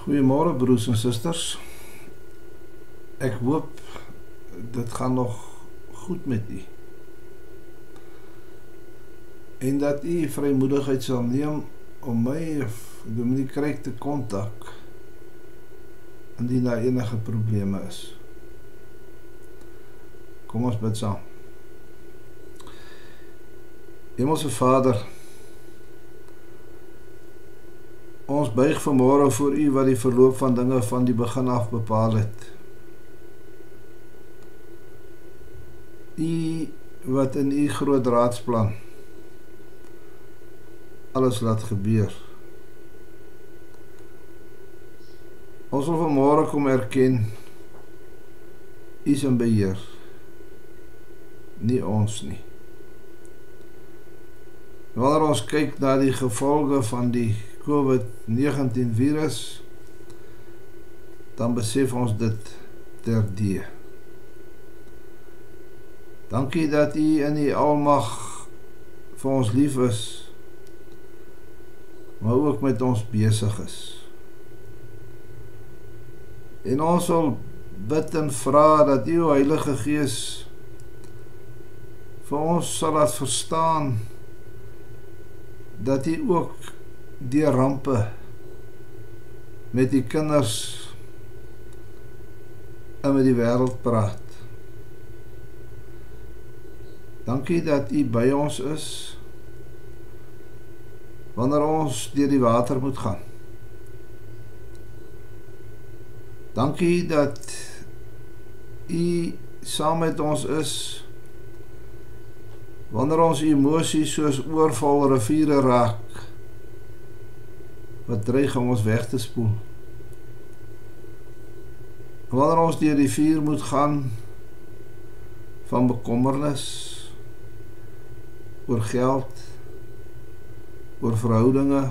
Goeiemôre broers en susters. Ek hoop dit gaan nog goed met u. En dat u vrymoedigheid sal neem om my of Dominique Kreek te kontak indien daar enige probleme is. Kom ons bid saam. Hemelse Vader, Ons buig vanmôre voor U wat die verloop van dinge van die begin af bepaal het. U wat in U groot raadsplan alles laat gebeur. Ons wil vanmôre kom erken U is in beheer. Nie ons nie. Wanneer ons kyk na die gevolge van die COVID-19 virus dan besef ons dit terdee. Dankie dat U in U almag vir ons lief is. Maar ook met ons besig is. En ons wil bid en vra dat U Heilige Gees vir ons sal laat verstaan dat U ook deur rampe met die kinders en met die wêreld praat. Dankie dat u by ons is wanneer ons deur die water moet gaan. Dankie dat u saam met ons is wanneer ons emosies soos oorval riviere raak wat dreig om ons weg te spoel. Wanneer ons deur die vuur moet gaan van bekommernis oor geld, oor verhoudinge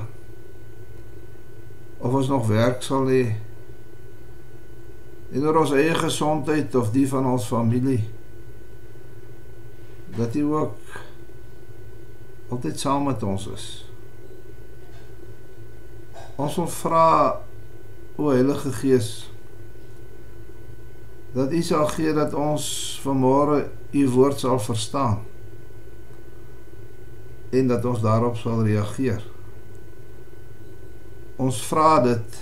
of ons nog werk sal hê en oor ons eie gesondheid of die van ons familie dat jy ook altyd saam met ons is. Ons wil vra o Heilige Gees dat U sal gee dat ons vanmôre U woord sal verstaan en dat ons daarop sal reageer. Ons vra dit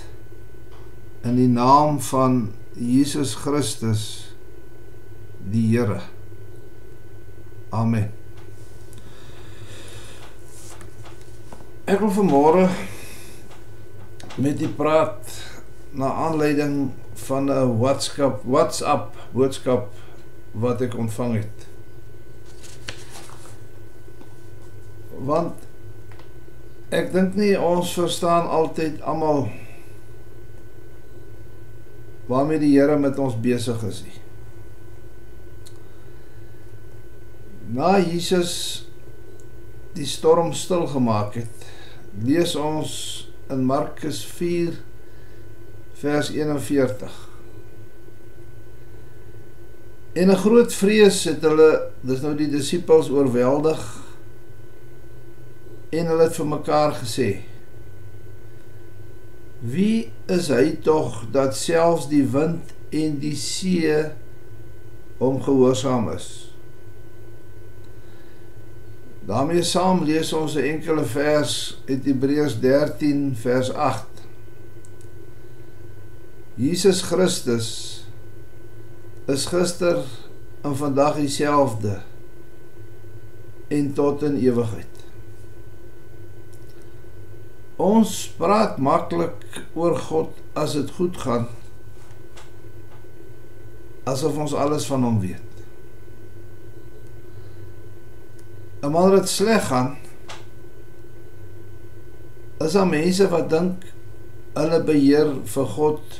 in die naam van Jesus Christus die Here. Amen. Ek wil vanmôre met die praat na aanleiding van 'n WhatsApp WhatsApp boodskap wat ek ontvang het. Want ek dink nie ons verstaan altyd almal waarmee die Here met ons besig is nie. Na Jesus die storm stil gemaak het, lees ons in Markus 4 vers 41. En 'n groot vrees het hulle, dis nou die disippels oorweldig en hulle het vir mekaar gesê: Wie is hy tog dat selfs die wind en die see hom gehoorsaam is? Daarmee saam lees ons 'n enkele vers uit Hebreërs 13 vers 8. Jesus Christus is gister en vandag dieselfde en tot in ewigheid. Ons praat maklik oor God as dit goed gaan asof ons alles van hom weet. En wanneer dit sleg gaan, is daar mense wat dink hulle beheer vir God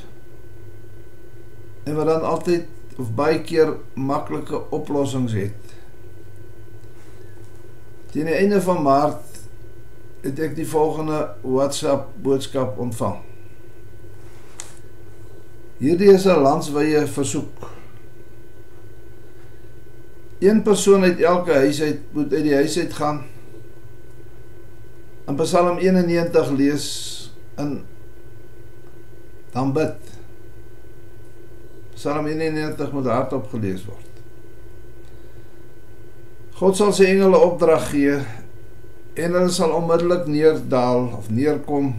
en wat dan altyd of baie keer maklike oplossings het. Teen die einde van Maart het ek die volgende WhatsApp boodskap ontvang. Hierdie is 'n landswye versoek Een persoon uit elke huis uit moet uit die huis uit gaan. In Psalm 91 lees in dan bid. Psalm 91 moet hardop gelees word. God sal sy engele opdrag gee en hulle sal onmiddellik neerdal of neerkom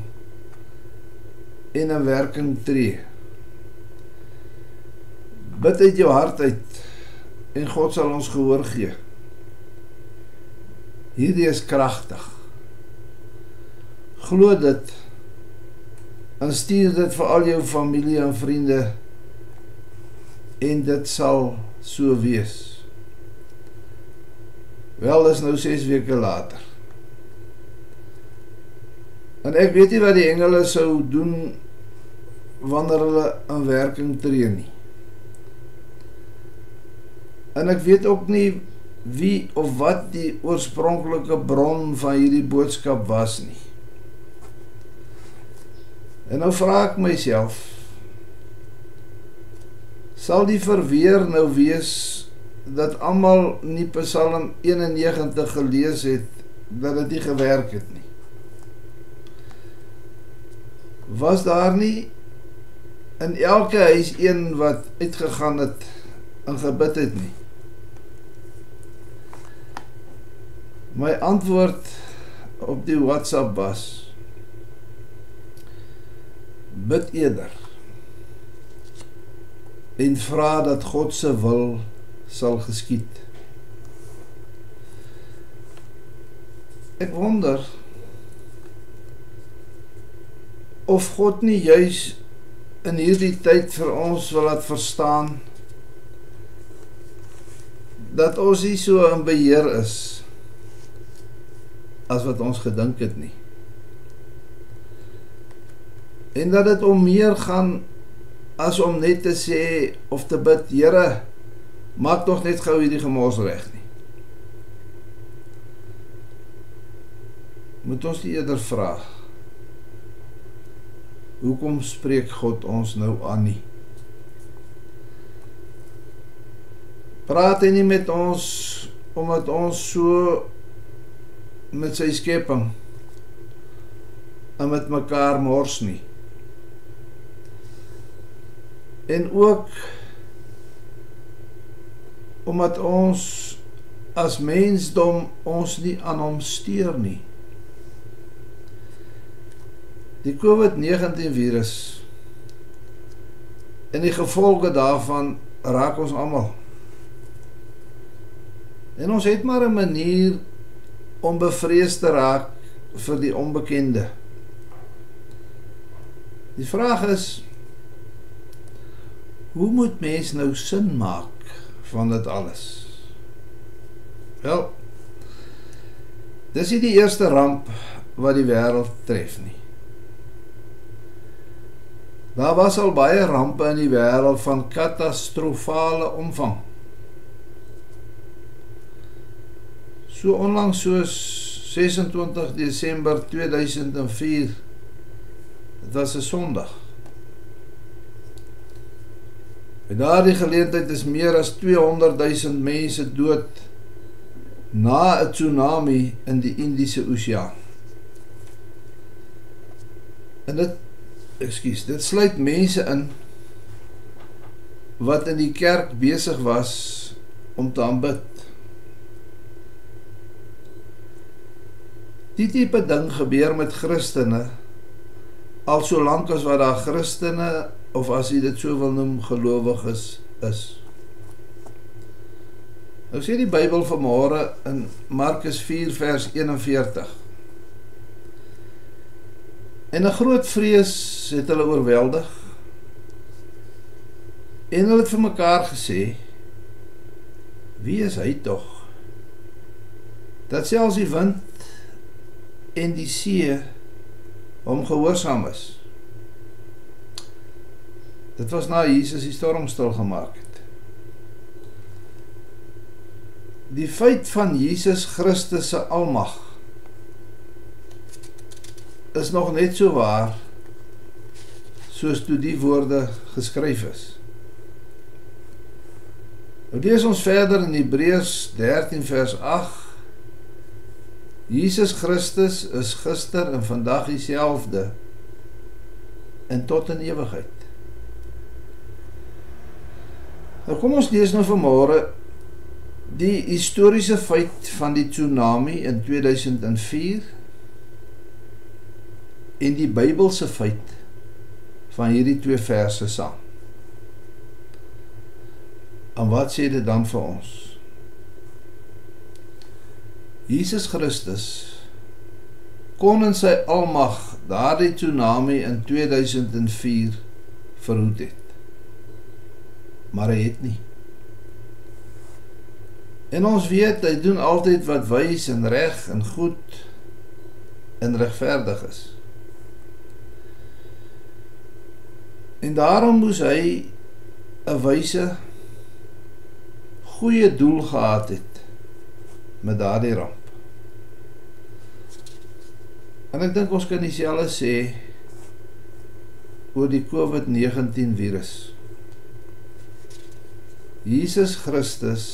en 'n werking tree. Bid uit jou hart uit en God sal ons gehoor gee. Hierdie is kragtig. Glo dit. En stuur dit vir al jou familie en vriende en dit sal so wees. Wel is nou 6 weke later. En ek weet nie wat die engele sou doen wanneer hulle in werking tree nie. En ek weet ook nie wie of wat die oorspronklike bron van hierdie boodskap was nie. En nou vra ek myself sal die verweer nou wees dat almal nie Psalm 91 gelees het dat dit nie gewerk het nie. Was daar nie in elke huis een wat uitgegaan het en gebid het nie? My antwoord op die WhatsApp was bid eerder en vra dat God se wil sal geskied. Ek wonder of God nie juis in hierdie tyd vir ons wil laat verstaan dat ons nie so in beheer is as wat ons gedink het nie. En dat dit om meer gaan as om net te sê of te bid, Here, maak tog net gou hierdie gemors reg nie. Moet ons nie eerder vra Hoekom spreek God ons nou aan nie? Praat hy nie met ons omdat ons so met sy skepping en met mekaar mors nie? En ook omdat ons as mensdom ons nie aan hom steur nie. Die COVID-19 virus en die gevolge daarvan raak ons almal. En ons het maar 'n manier om bevrees te raak vir die onbekende. Die vraag is hoe moet mens nou sin maak van dit alles? Wel, dis nie die eerste ramp wat die wêreld tref nie. Daar was al baie rampe in die wêreld van katastrofale omvang. So onlangs soos 26 Desember 2004 dit was 'n Sondag. By daardie geleentheid is meer as 200 000 mense dood na 'n tsunami in die Indiese Oseaan. En dit ekskuus, dit sluit mense in wat in die kerk besig was om te aanbid. Die tipe ding gebeur met Christene al so lank as wat daar Christene of as jy dit so wil noem gelowiges is. Nou sê die Bybel vanmôre in Markus 4 vers 41. En 'n groot vrees het hulle oorweldig. En hulle het vir mekaar gesê: Wie is hy tog? Dat selfs die wind en die see hom gehoorsaam is. Dit was na Jesus die storm stil gemaak het. Die feit van Jesus Christus se almag is nog net so waar soos toe die woorde geskryf is. Nou lees ons verder in Hebreërs 13 vers 8. Jesus Christus is gister en vandag dieselfde en tot in ewigheid. Nou kom ons lees nou vanmôre die historiese feit van die tsunami in 2004 en die Bybelse feit van hierdie twee verse saam. En wat sê dit dan vir ons? Jesus Christus kon in sy almag daardie tsunami in 2004 verhoed het. Maar hy het nie. En ons weet hy doen altyd wat wys en reg en goed en regverdig is. En daarom moes hy 'n wyse goeie doel gehad het met daardie ramp. En ek dink ons kan dieselfde sê oor die COVID-19 virus. Jesus Christus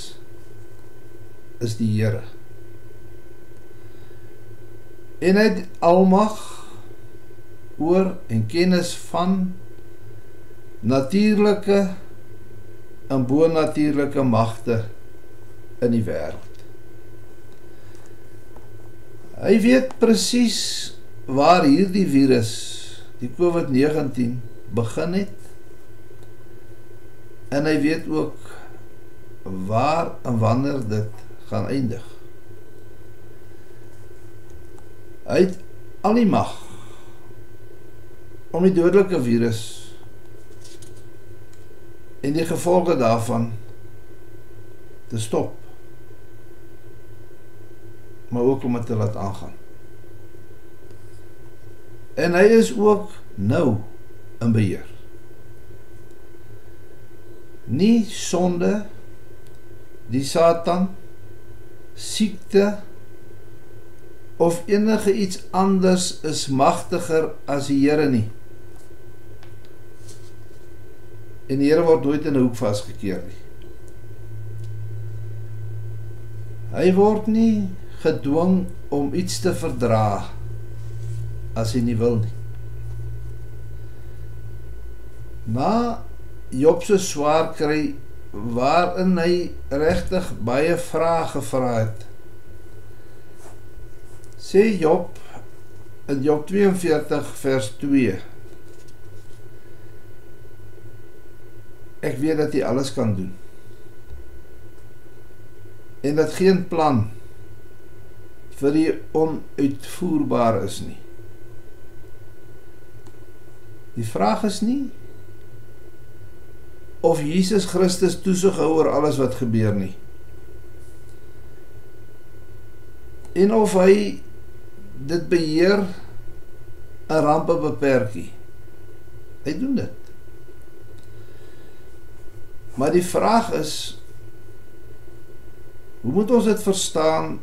is die Here. En hy het almag oor en kennis van natuurlike en bonatuurlike magte in die wêreld. Hy weet presies waar hierdie virus, die COVID-19 begin het. En hy weet ook waar en wanneer dit gaan eindig. Hy het al die mag om die dodelike virus en die gevolge daarvan te stop maar ook om dit te laat aangaan. En hy is ook nou in beheer. Nie sonde die Satan siekte of enige iets anders is magtiger as die Here nie. En die Here word nooit in 'n hoek vasgekeer nie. Hy word nie gedwing om iets te verdra as hy nie wil nie. Na Job se swaar kry waarin hy regtig baie vrae gevra het. Sê Job in Job 42 vers 2 Ek weet dat hy alles kan doen. En dat geen plan vir die onuitvoerbaar is nie. Die vraag is nie of Jesus Christus toesig hou oor alles wat gebeur nie. En of hy dit beheer 'n rampe beperkie. Hy doen dit. Maar die vraag is hoe moet ons dit verstaan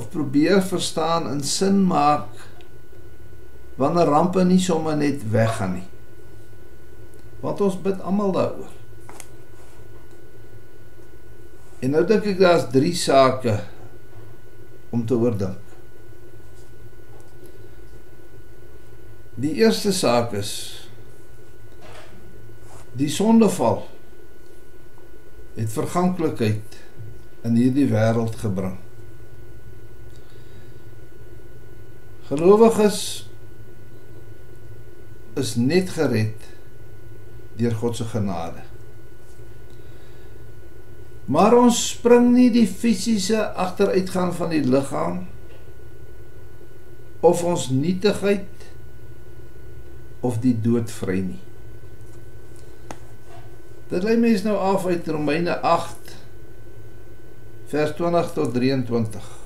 of probeer verstaan en sin maak wanneer rampe nie sommer net weggaan nie. Want ons bid almal daaroor. En nou dink ek daar's drie sake om te oordink. Die eerste saak is die sondeval het verganklikheid in hierdie wêreld gebring. Gelowiges is net gered deur God se genade. Maar ons spring nie die fisiese agteruitgang van die liggaam of ons nietigheid of die dood vry nie. Dit lê mens nou af uit Romeine 8 vers 20 tot 23.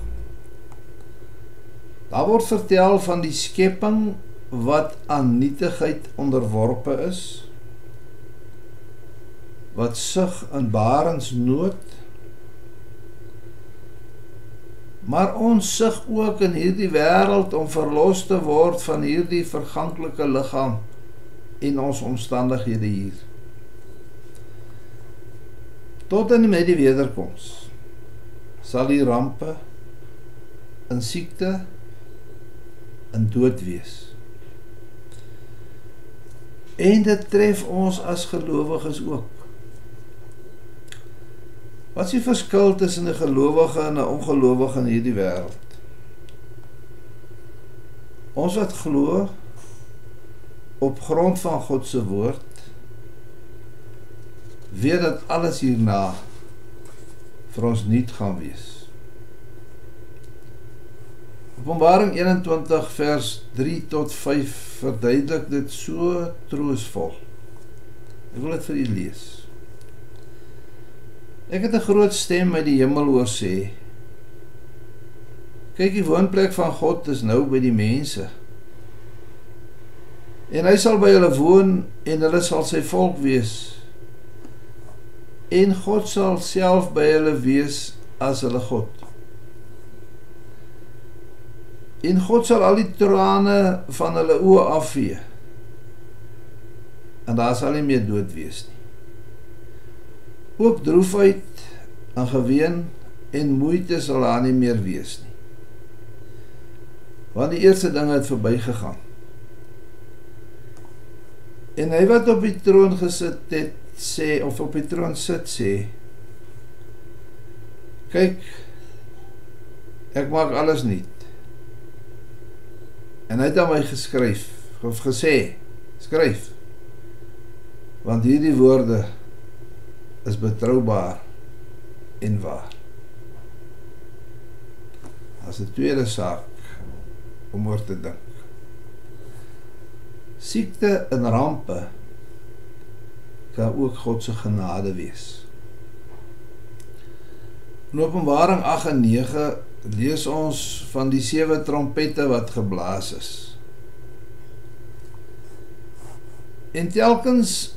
Daar word vertel van die skepping wat aan nietigheid onderworpe is. Wat sug in barensnood. Maar ons sug ook in hierdie wêreld om verlos te word van hierdie verganklike liggaam en ons omstandighede hier. Tot en met die wederkoms sal die rampe in siekte in dood wees. En dit tref ons as gelowiges ook. Wat is die verskil tussen 'n gelowige en 'n ongelowige in hierdie wêreld? Ons wat glo op grond van God se woord weet dat alles hierna vir ons nuut gaan wees. Openbaring 21 vers 3 tot 5 verduidelik dit so troosvol. Ek wil dit vir u lees. Ek het 'n groot stem uit die hemel hoor sê: Kyk, die woonplek van God is nou by die mense. En hy sal by hulle woon en hulle sal sy volk wees. En God sal self by hulle wees as hulle God. En God sal al die trane van hulle oë afvee. En daar sal nie meer dood wees nie. Ook droefheid en geween en moeite sal daar nie meer wees nie. Want die eerste dinge het verbygegaan. En hy wat op die troon gesit het sê of op die troon sit sê kyk ek maak alles nuut En hy het aan my geskryf of gesê, skryf. Want hierdie woorde is betroubaar en waar. As 'n tweede saak om oor te dink. Siekte en rampe kan ook God se genade wees. In Openbaring 8 en 9 lees ons van die sewe trompette wat geblaas is. En telkens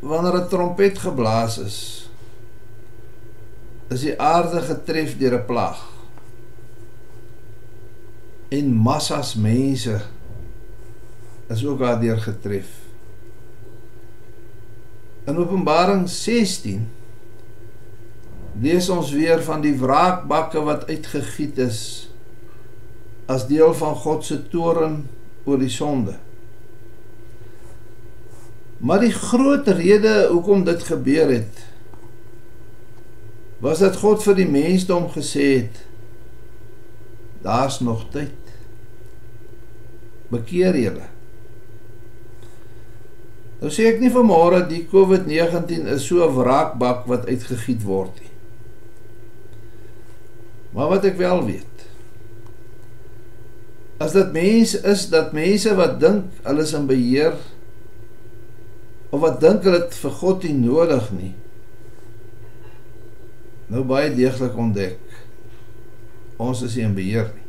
wanneer 'n trompet geblaas is, is die aarde getref deur 'n plaag. En massas mense is ook daardeur getref. In Openbaring 16 lees ons weer van die wraakbakke wat uitgegiet is as deel van God se toorn oor die sonde. Maar die groot rede hoekom dit gebeur het was dat God vir die mensdom gesê het daar's nog tyd. Bekeer julle. Nou sê ek nie vanmôre die COVID-19 is so 'n wraakbak wat uitgegiet word nie. Maar wat ek wel weet as dit mense is dat mense wat dink hulle is in beheer of wat dink hulle het vir God nie nodig nie nou baie deeglik ontdek ons is nie in beheer nie.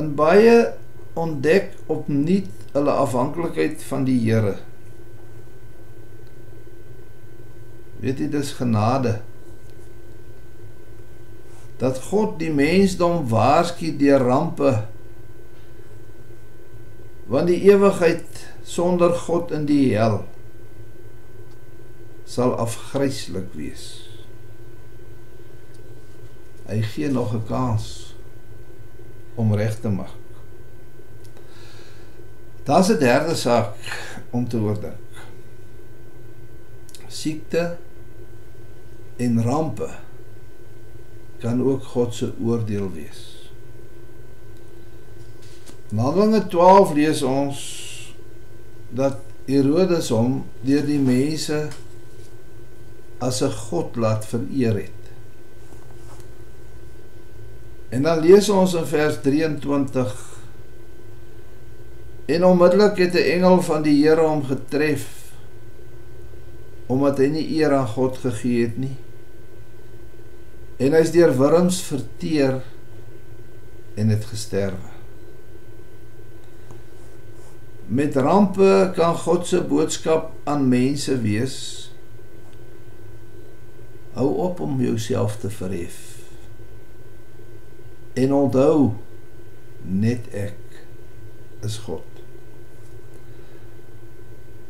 En baie ontdek opnuut hulle afhanklikheid van die Here weet jy dis genade dat God die mensdom waarsku deur rampe want die ewigheid sonder God in die hel sal afgryslik wees. Hy gee nog 'n kans om reg te maak. Daar's 'n derde saak om te oordink. Siekte en rampe kan ook God se oordeel wees. Handelinge 12 lees ons dat Herodes hom deur die mense as 'n god laat vereer het. En dan lees ons in vers 23 En onmiddellik het 'n engel van die Here hom getref omdat hy nie eer aan God gegee het nie en hy's deur wurms verteer en het gesterwe. Met rampe kan God se boodskap aan mense wees. Hou op om jouself te verhef. En onthou net ek is God.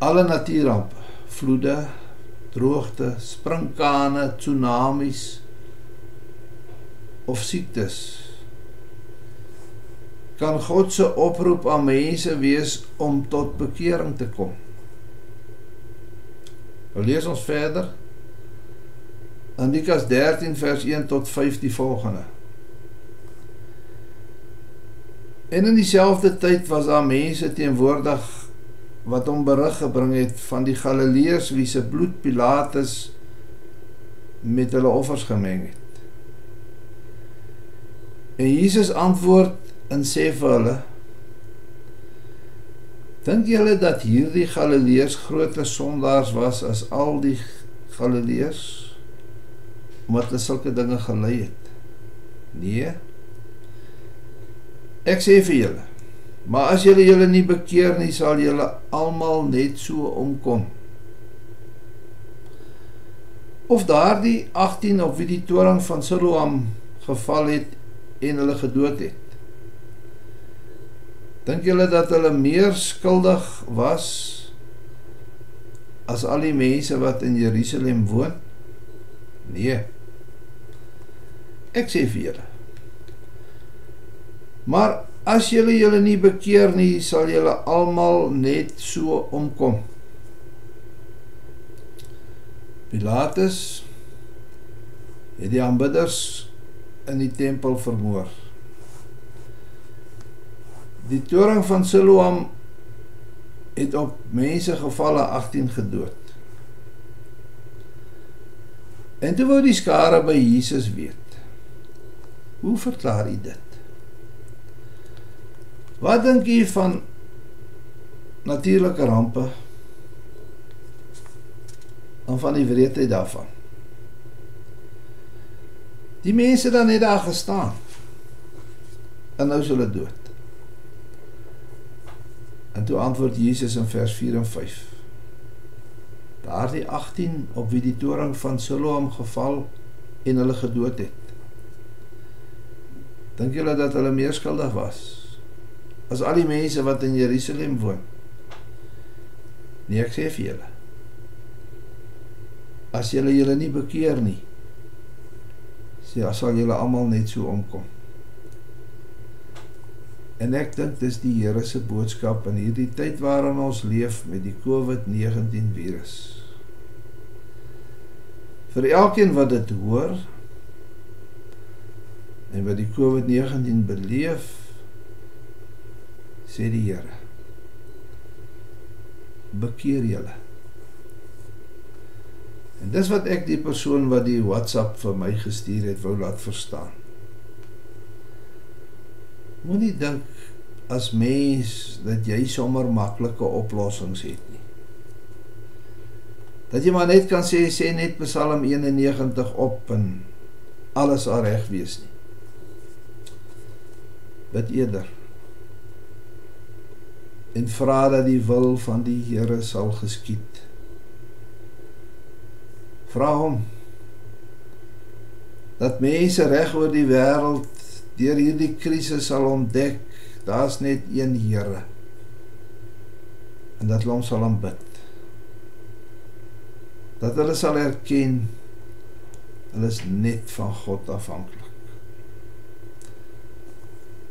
Alle natuurrampe, vloede, droogte, sprinkane, tsunamies, of siektes kan God se oproep aan mense wees om tot bekering te kom. Nou lees ons verder in Lukas 13 vers 1 tot 5 die volgende. En in dieselfde tyd was daar mense teenwoordig wat hom berig gebring het van die Galileërs wie se bloed Pilatus met hulle offers gemeng het. En Jesus antwoord en sê vir hulle: Dink julle dat hierdie Galileërs groter sondaars was as al die Galileërs omdat hulle sulke dinge gelei het? Nee. Ek sê vir julle, maar as julle julle nie bekeer nie, sal julle almal net so omkom. Of daardie 18 op wie die toring van Siloam geval het en hulle gedood het. Dink julle dat hulle meer skuldig was as al die mense wat in Jerusalem woon? Nee. Ek sê vir julle, Maar as julle julle nie bekeer nie, sal julle almal net so omkom. Pilatus het die aanbidders in die tempel vermoor. Die toring van Siloam het op mense gevalle 18 gedood. En toe wou die skare by Jesus weet. Hoe verklaar hy dit? Wat dink u van natuurlike rampe? En van die wreedheid daarvan? Die mense dan net daar gestaan. En nou is hulle dood. En toe antwoord Jesus in vers 4 en 5. Daardie 18 op wie die toring van Siloam geval en hulle gedood het. Dink julle dat hulle meer skuldig was? as al die mense wat in Jerusalem woon. Nee, ek sê vir julle. As julle julle nie bekeer nie, sê as sal julle almal net so omkom. En ek dink dis die Here se boodskap in hierdie tyd waarin ons leef met die COVID-19 virus. Vir elkeen wat dit hoor en wat die COVID-19 beleef, sê die Here. Bekeer julle. En dis wat ek die persoon wat die WhatsApp vir my gestuur het wou laat verstaan. Moenie dink as mens dat jy sommer maklike oplossings het nie. Dat jy maar net kan sê sê net Psalm 91 op en alles sal reg wees nie. Bid eerder en vra dat die wil van die Here sal geskied. Vra hom dat mense reg oor die wêreld deur hierdie krisis sal ontdek daar's net een Here en dat hulle hom sal aanbid. Dat hulle sal erken hulle is net van God afhanklik.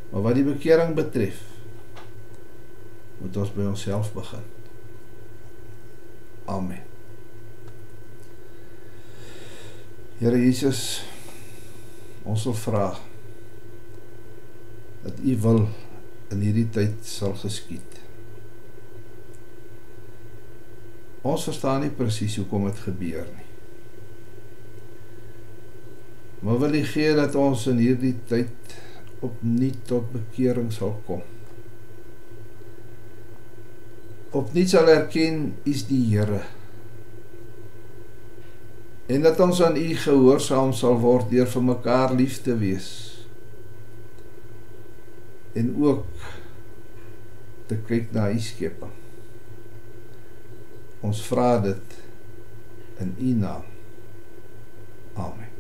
Maar wat die bekering betref, moet ons by onsself begin. Amen. Here Jesus, ons wil vra dat U wil in hierdie tyd sal geskied. Ons verstaan nie presies hoekom dit gebeur nie. Maar wil U gee dat ons in hierdie tyd opnuut tot bekering sal kom opnuut sal erken is die Here. En dat ons aan U gehoorsaam sal word deur vir mekaar lief te wees. En ook te kyk na U skepping. Ons vra dit in U naam. Amen.